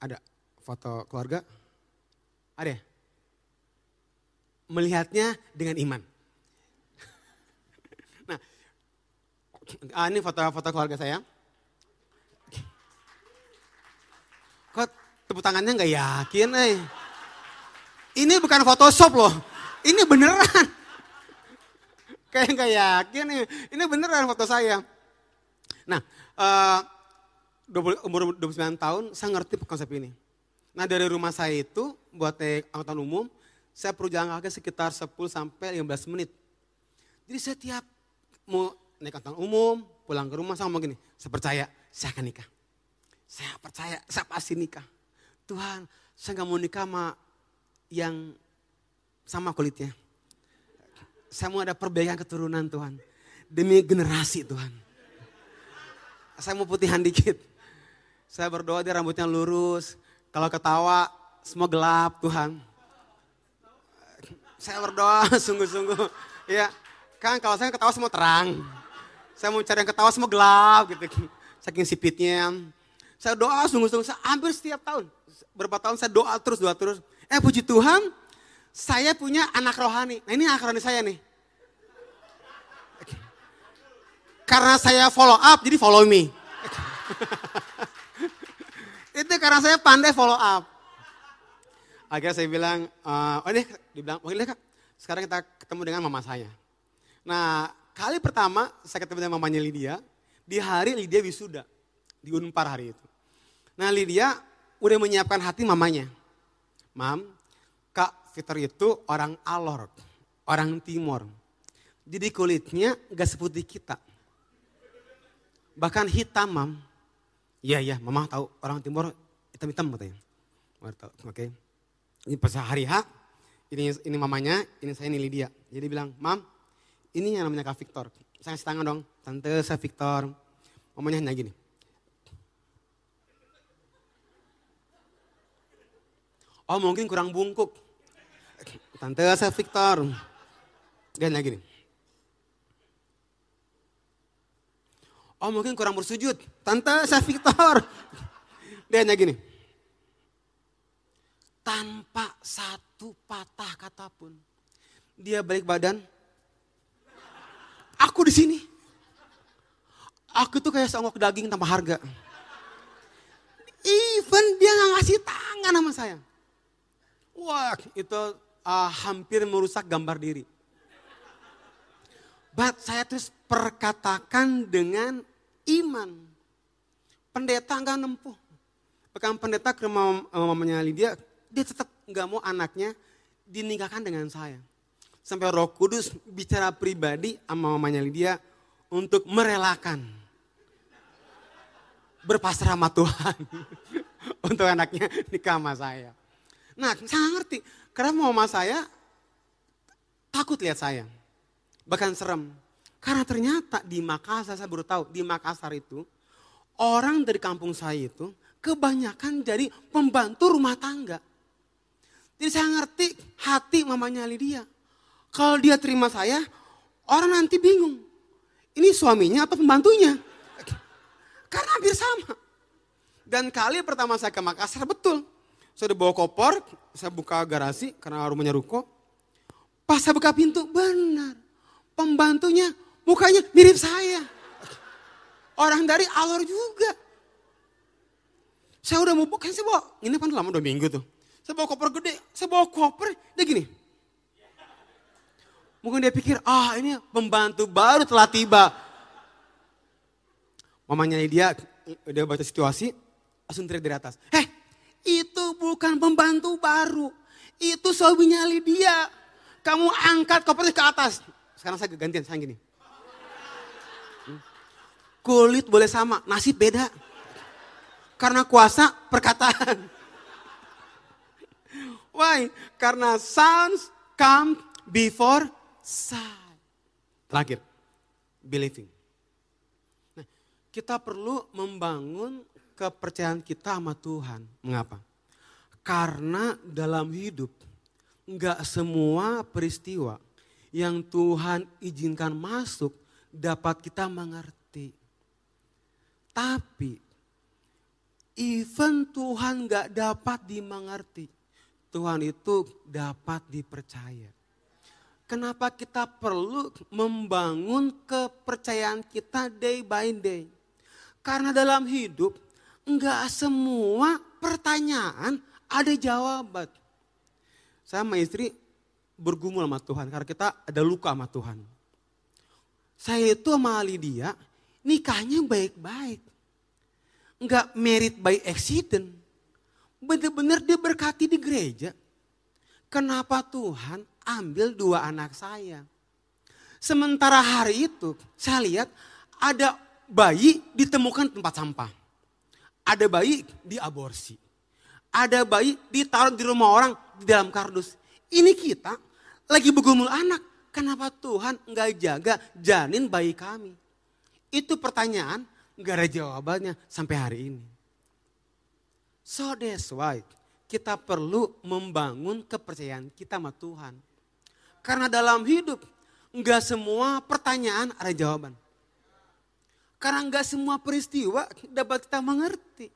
Ada foto keluarga? Ada ya? Melihatnya dengan iman. *laughs* nah, ini foto-foto keluarga saya. Kok tepuk tangannya nggak yakin eh. Ini bukan Photoshop loh. Ini beneran. *laughs* Kayak nggak yakin nih. Ini beneran foto saya. Nah, uh, 20, umur 29 tahun saya ngerti konsep ini. Nah dari rumah saya itu buat naik angkutan umum, saya perlu jalan kaki sekitar 10 sampai 15 menit. Jadi saya tiap mau naik angkutan umum, pulang ke rumah saya ngomong gini, saya percaya saya akan nikah. Saya percaya, saya pasti nikah. Tuhan, saya gak mau nikah sama yang sama kulitnya. Saya mau ada perbaikan keturunan Tuhan. Demi generasi Tuhan. Saya mau putihan dikit. Saya berdoa dia rambutnya lurus. Kalau ketawa semua gelap Tuhan. Saya berdoa *laughs* sungguh-sungguh. Ya, kan kalau saya ketawa semua terang. Saya mau cari yang ketawa semua gelap gitu. Saking sipitnya. Saya doa sungguh-sungguh, saya hampir setiap tahun. Berapa tahun saya doa terus, doa terus. Eh puji Tuhan, saya punya anak rohani. Nah ini anak rohani saya nih. Karena saya follow up, jadi follow me. *laughs* Itu karena saya pandai follow up. Akhirnya saya bilang, uh, oh ini, dibilang, oh ini kak, sekarang kita ketemu dengan mama saya. Nah, kali pertama saya ketemu dengan mamanya Lydia, di hari Lydia wisuda, di Unpar hari itu. Nah Lydia udah menyiapkan hati mamanya. Mam, Kak Fitur itu orang Alor, orang Timur. Jadi kulitnya gak seputih kita. Bahkan hitam, Mam. Iya, iya, mama tahu orang Timur hitam-hitam katanya. Oke. Okay. Ini pas hari H, ini ini mamanya, ini saya ini Lydia. Jadi bilang, Mam, ini yang namanya Kak Victor. Saya kasih dong, Tante saya Victor. Mamanya hanya gini. Oh mungkin kurang bungkuk. Tante saya Victor. Dan lagi nih. Oh mungkin kurang bersujud. Tante saya Victor. Dia hanya gini. Tanpa satu patah kata pun. Dia balik badan. Aku di sini. Aku tuh kayak seonggok daging tanpa harga. Even dia nggak ngasih tangan sama saya. Wah itu uh, hampir merusak gambar diri. But saya terus perkatakan dengan iman. Pendeta nggak nempuh. Bahkan pendeta ke rumah mamanya Lydia, dia tetap nggak mau anaknya dinikahkan dengan saya. Sampai roh kudus bicara pribadi sama mamanya Lydia untuk merelakan. Berpasrah sama Tuhan. *laughs* untuk anaknya nikah sama saya. Nah saya ngerti, karena mama saya takut lihat saya. Bahkan serem. Karena ternyata di Makassar, saya baru tahu, di Makassar itu, orang dari kampung saya itu kebanyakan jadi pembantu rumah tangga. Jadi saya ngerti hati mamanya Lydia. Kalau dia terima saya, orang nanti bingung. Ini suaminya atau pembantunya? Karena hampir sama. Dan kali pertama saya ke Makassar, betul. Saya udah bawa koper, saya buka garasi karena rumahnya ruko. Pas saya buka pintu, benar. Pembantunya mukanya mirip saya. Orang dari alor juga. Saya udah mau buka, saya bawa, ini kan lama dua minggu tuh. Saya bawa koper gede, saya bawa koper, dia gini. Mungkin dia pikir, ah ini pembantu baru telah tiba. Mamanya dia udah baca situasi, langsung teriak dari atas. Eh, itu bukan pembantu baru. Itu suaminya Lydia. Kamu angkat kopernya ke atas. Sekarang saya gantian, saya gini. Kulit boleh sama, nasib beda. Karena kuasa perkataan. Why? Karena sounds come before sight. Terakhir, believing. Nah, kita perlu membangun kepercayaan kita sama Tuhan. Mengapa? Karena dalam hidup nggak semua peristiwa yang Tuhan izinkan masuk dapat kita mengerti. Tapi even Tuhan nggak dapat dimengerti, Tuhan itu dapat dipercaya. Kenapa kita perlu membangun kepercayaan kita day by day? Karena dalam hidup Enggak semua pertanyaan ada jawaban. Saya sama istri bergumul sama Tuhan karena kita ada luka sama Tuhan. Saya itu sama Lydia nikahnya baik-baik. Enggak merit by accident. Benar-benar dia berkati di gereja. Kenapa Tuhan ambil dua anak saya? Sementara hari itu saya lihat ada bayi ditemukan tempat sampah. Ada bayi diaborsi. Ada bayi ditaruh di rumah orang di dalam kardus. Ini kita lagi bergumul anak. Kenapa Tuhan nggak jaga janin bayi kami? Itu pertanyaan nggak ada jawabannya sampai hari ini. So that's why kita perlu membangun kepercayaan kita sama Tuhan. Karena dalam hidup nggak semua pertanyaan ada jawaban. Karena nggak semua peristiwa dapat kita mengerti.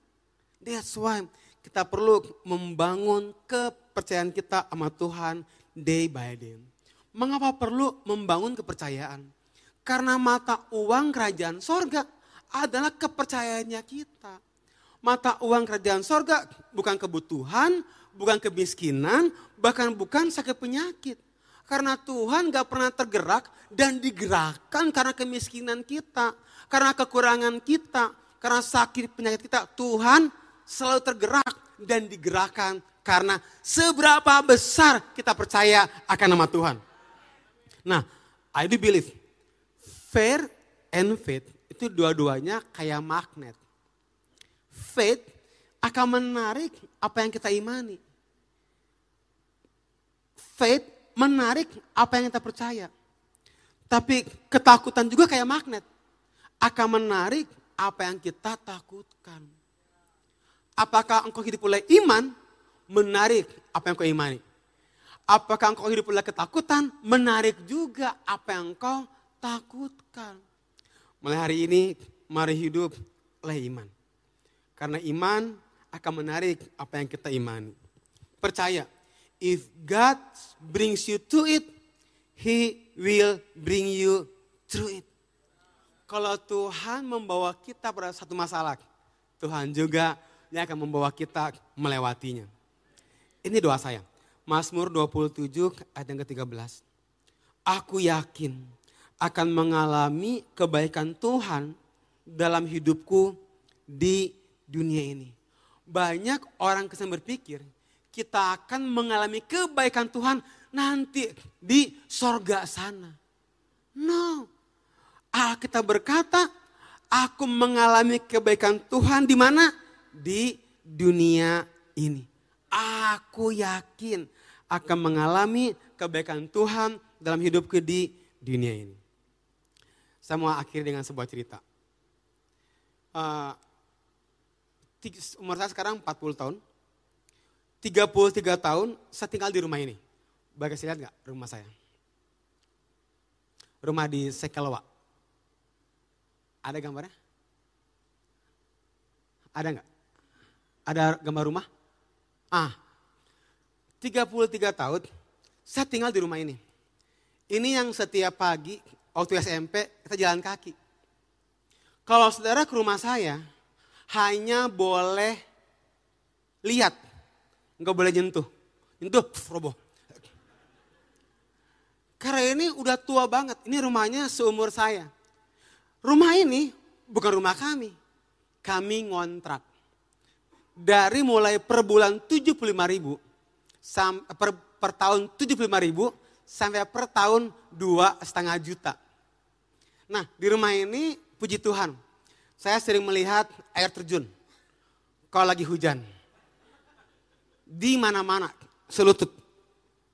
That's why kita perlu membangun kepercayaan kita sama Tuhan day by day. Mengapa perlu membangun kepercayaan? Karena mata uang kerajaan sorga adalah kepercayaannya kita. Mata uang kerajaan sorga bukan kebutuhan, bukan kemiskinan, bahkan bukan sakit penyakit. Karena Tuhan gak pernah tergerak dan digerakkan karena kemiskinan kita karena kekurangan kita, karena sakit penyakit kita, Tuhan selalu tergerak dan digerakkan karena seberapa besar kita percaya akan nama Tuhan. Nah, I do believe fair and faith itu dua-duanya kayak magnet. Faith akan menarik apa yang kita imani. Faith menarik apa yang kita percaya. Tapi ketakutan juga kayak magnet akan menarik apa yang kita takutkan. Apakah engkau hidup oleh iman menarik apa yang kau imani. Apakah engkau hidup oleh ketakutan? Menarik juga apa yang kau takutkan. Mulai hari ini, mari hidup oleh iman. Karena iman akan menarik apa yang kita imani. Percaya, if God brings you to it, He will bring you through it. Kalau Tuhan membawa kita pada satu masalah, Tuhan juga yang akan membawa kita melewatinya. Ini doa saya. Mazmur 27 ayat yang ke-13. Aku yakin akan mengalami kebaikan Tuhan dalam hidupku di dunia ini. Banyak orang kesan berpikir kita akan mengalami kebaikan Tuhan nanti di sorga sana. No. Ah, kita berkata, aku mengalami kebaikan Tuhan di mana? Di dunia ini. Aku yakin akan mengalami kebaikan Tuhan dalam hidupku di dunia ini. Saya mau akhiri dengan sebuah cerita. Uh, umur saya sekarang 40 tahun. 33 tahun saya tinggal di rumah ini. Bagus lihat nggak rumah saya? Rumah di Sekelwa. Ada gambarnya? Ada nggak? Ada gambar rumah? Ah, 33 tahun saya tinggal di rumah ini. Ini yang setiap pagi waktu SMP kita jalan kaki. Kalau saudara ke rumah saya hanya boleh lihat, nggak boleh nyentuh. Nyentuh, roboh. Karena ini udah tua banget, ini rumahnya seumur saya. Rumah ini bukan rumah kami, kami ngontrak dari mulai per bulan 75 ribu, per, per tahun 75 ribu, sampai per tahun dua setengah juta. Nah di rumah ini puji Tuhan, saya sering melihat air terjun kalau lagi hujan. Di mana-mana, selutut,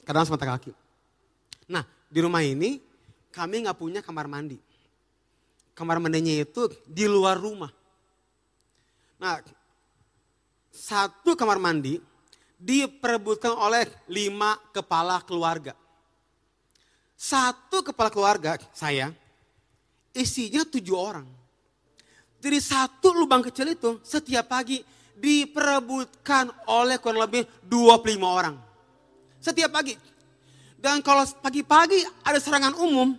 kadang semata kaki. Nah di rumah ini kami nggak punya kamar mandi. Kamar mandinya itu di luar rumah. Nah satu kamar mandi diperebutkan oleh lima kepala keluarga. Satu kepala keluarga saya isinya tujuh orang. Jadi satu lubang kecil itu setiap pagi diperebutkan oleh kurang lebih 25 orang. Setiap pagi. Dan kalau pagi-pagi ada serangan umum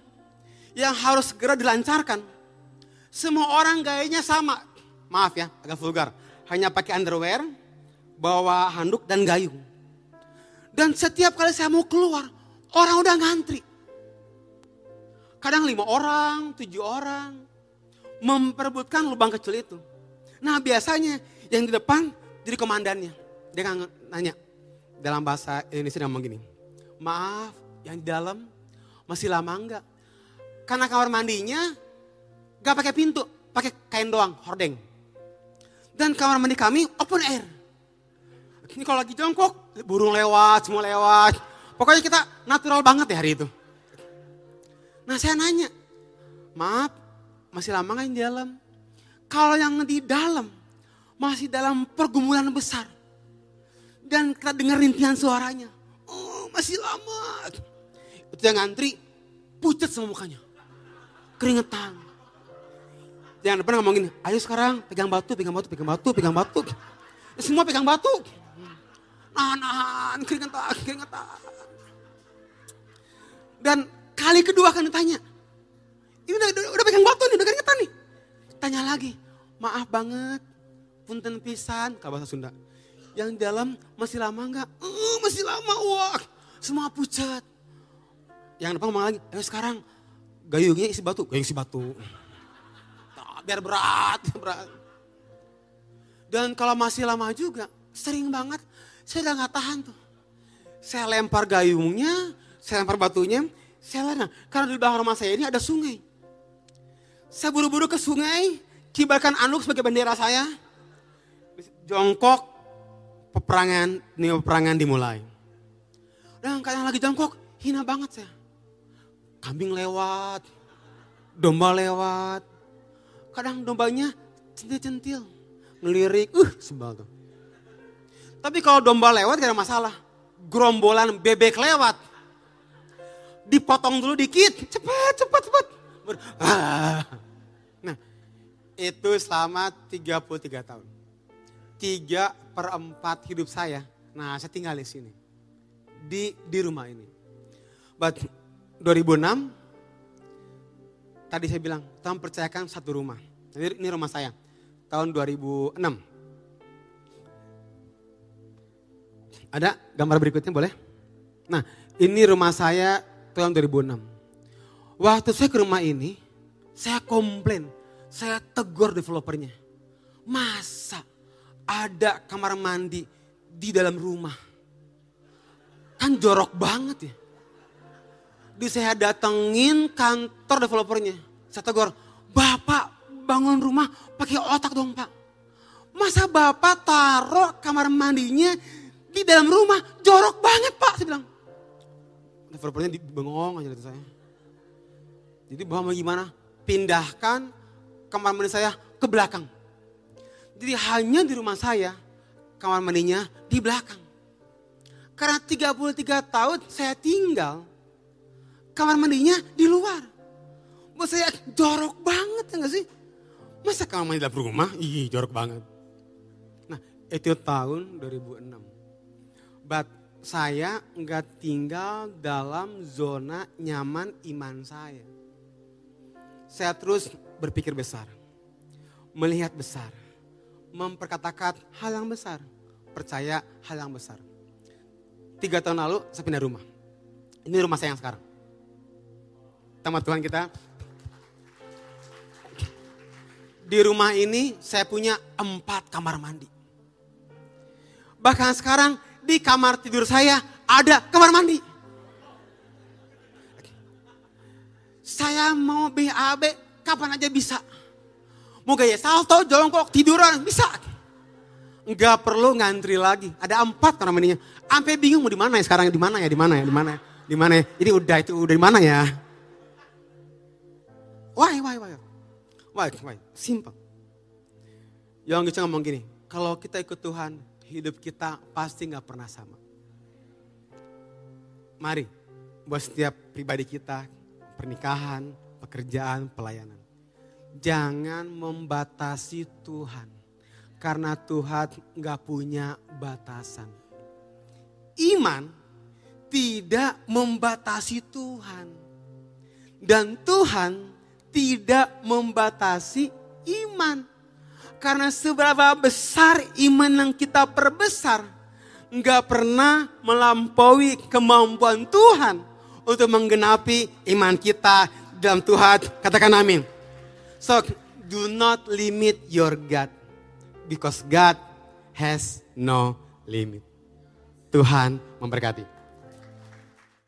yang harus segera dilancarkan. Semua orang gayanya sama. Maaf ya, agak vulgar hanya pakai underwear, bawa handuk dan gayung. Dan setiap kali saya mau keluar, orang udah ngantri. Kadang lima orang, tujuh orang, memperebutkan lubang kecil itu. Nah biasanya yang di depan jadi komandannya. Dia kan nanya dalam bahasa Indonesia ngomong gini. Maaf, yang di dalam masih lama enggak? Karena kamar mandinya gak pakai pintu, pakai kain doang, hordeng. Dan kamar mandi kami open air. Ini kalau lagi jongkok, burung lewat, semua lewat. Pokoknya kita natural banget ya hari itu. Nah saya nanya, maaf masih lama nggak di dalam? Kalau yang di dalam masih dalam pergumulan besar. Dan kita dengar rintihan suaranya. Oh masih lama. Itu yang ngantri pucat semua mukanya. Keringetan. Yang depan ngomong gini, ayo sekarang pegang batu, pegang batu, pegang batu, pegang batu. Semua pegang batu. Nahan, keringetan, keringetan. Dan kali kedua kan ditanya, ini udah, udah, udah pegang batu nih, udah keringetan nih. Tanya lagi, maaf banget, punten pisan, bahasa Sunda. Yang dalam masih lama enggak? Uh, masih lama, wah. Semua pucat. Yang depan ngomong lagi, ayo sekarang gayungnya isi batu, gayung isi batu biar berat, *laughs* berat. Dan kalau masih lama juga, sering banget saya udah gak tahan tuh. Saya lempar gayungnya, saya lempar batunya, saya lana. Karena di belakang rumah saya ini ada sungai. Saya buru-buru ke sungai, kibarkan anduk sebagai bendera saya. Jongkok, peperangan, nih peperangan dimulai. Dan kadang lagi jongkok, hina banget saya. Kambing lewat, domba lewat, Kadang dombanya centil-centil, ngelirik, uh sebal tuh. Tapi kalau domba lewat gak ada masalah. gerombolan bebek lewat. Dipotong dulu dikit, cepat, cepat, cepat. Ah. Nah, itu selama 33 tahun. Tiga per empat hidup saya, nah saya tinggal di sini. Di, di rumah ini. But 2006, tadi saya bilang, Tuhan percayakan satu rumah. Ini, ini rumah saya, tahun 2006. Ada gambar berikutnya boleh? Nah, ini rumah saya tahun 2006. Waktu saya ke rumah ini, saya komplain, saya tegur developernya. Masa ada kamar mandi di dalam rumah? Kan jorok banget ya. Di saya datengin kantor developernya. Saya tegur, Bapak bangun rumah pakai otak dong Pak. Masa Bapak taruh kamar mandinya di dalam rumah jorok banget Pak. Saya bilang. Developernya bengong aja dari saya. Jadi Bapak mau gimana? Pindahkan kamar mandi saya ke belakang. Jadi hanya di rumah saya kamar mandinya di belakang. Karena 33 tahun saya tinggal, kamar mandinya di luar. Buat saya jorok banget ya gak sih? Masa kamar mandi dalam rumah? Ih jorok banget. Nah itu tahun 2006. But saya nggak tinggal dalam zona nyaman iman saya. Saya terus berpikir besar, melihat besar, memperkatakan hal yang besar, percaya hal yang besar. Tiga tahun lalu saya pindah rumah. Ini rumah saya yang sekarang. Tamat Tuhan kita. Di rumah ini saya punya empat kamar mandi. Bahkan sekarang di kamar tidur saya ada kamar mandi. Saya mau BAB kapan aja bisa. Mau gaya salto, jongkok, tiduran, bisa. Enggak perlu ngantri lagi. Ada empat kamar mandinya. Sampai bingung mau di mana ya sekarang, di mana ya, di mana ya, di mana ya, di mana ya. Jadi udah itu udah di mana ya. Why, why, why? Why, why? Simple. Yang bisa ngomong gini, kalau kita ikut Tuhan, hidup kita pasti nggak pernah sama. Mari, buat setiap pribadi kita, pernikahan, pekerjaan, pelayanan. Jangan membatasi Tuhan. Karena Tuhan nggak punya batasan. Iman tidak membatasi Tuhan. Dan Tuhan tidak membatasi iman. Karena seberapa besar iman yang kita perbesar, nggak pernah melampaui kemampuan Tuhan untuk menggenapi iman kita dalam Tuhan. Katakan amin. So, do not limit your God. Because God has no limit. Tuhan memberkati.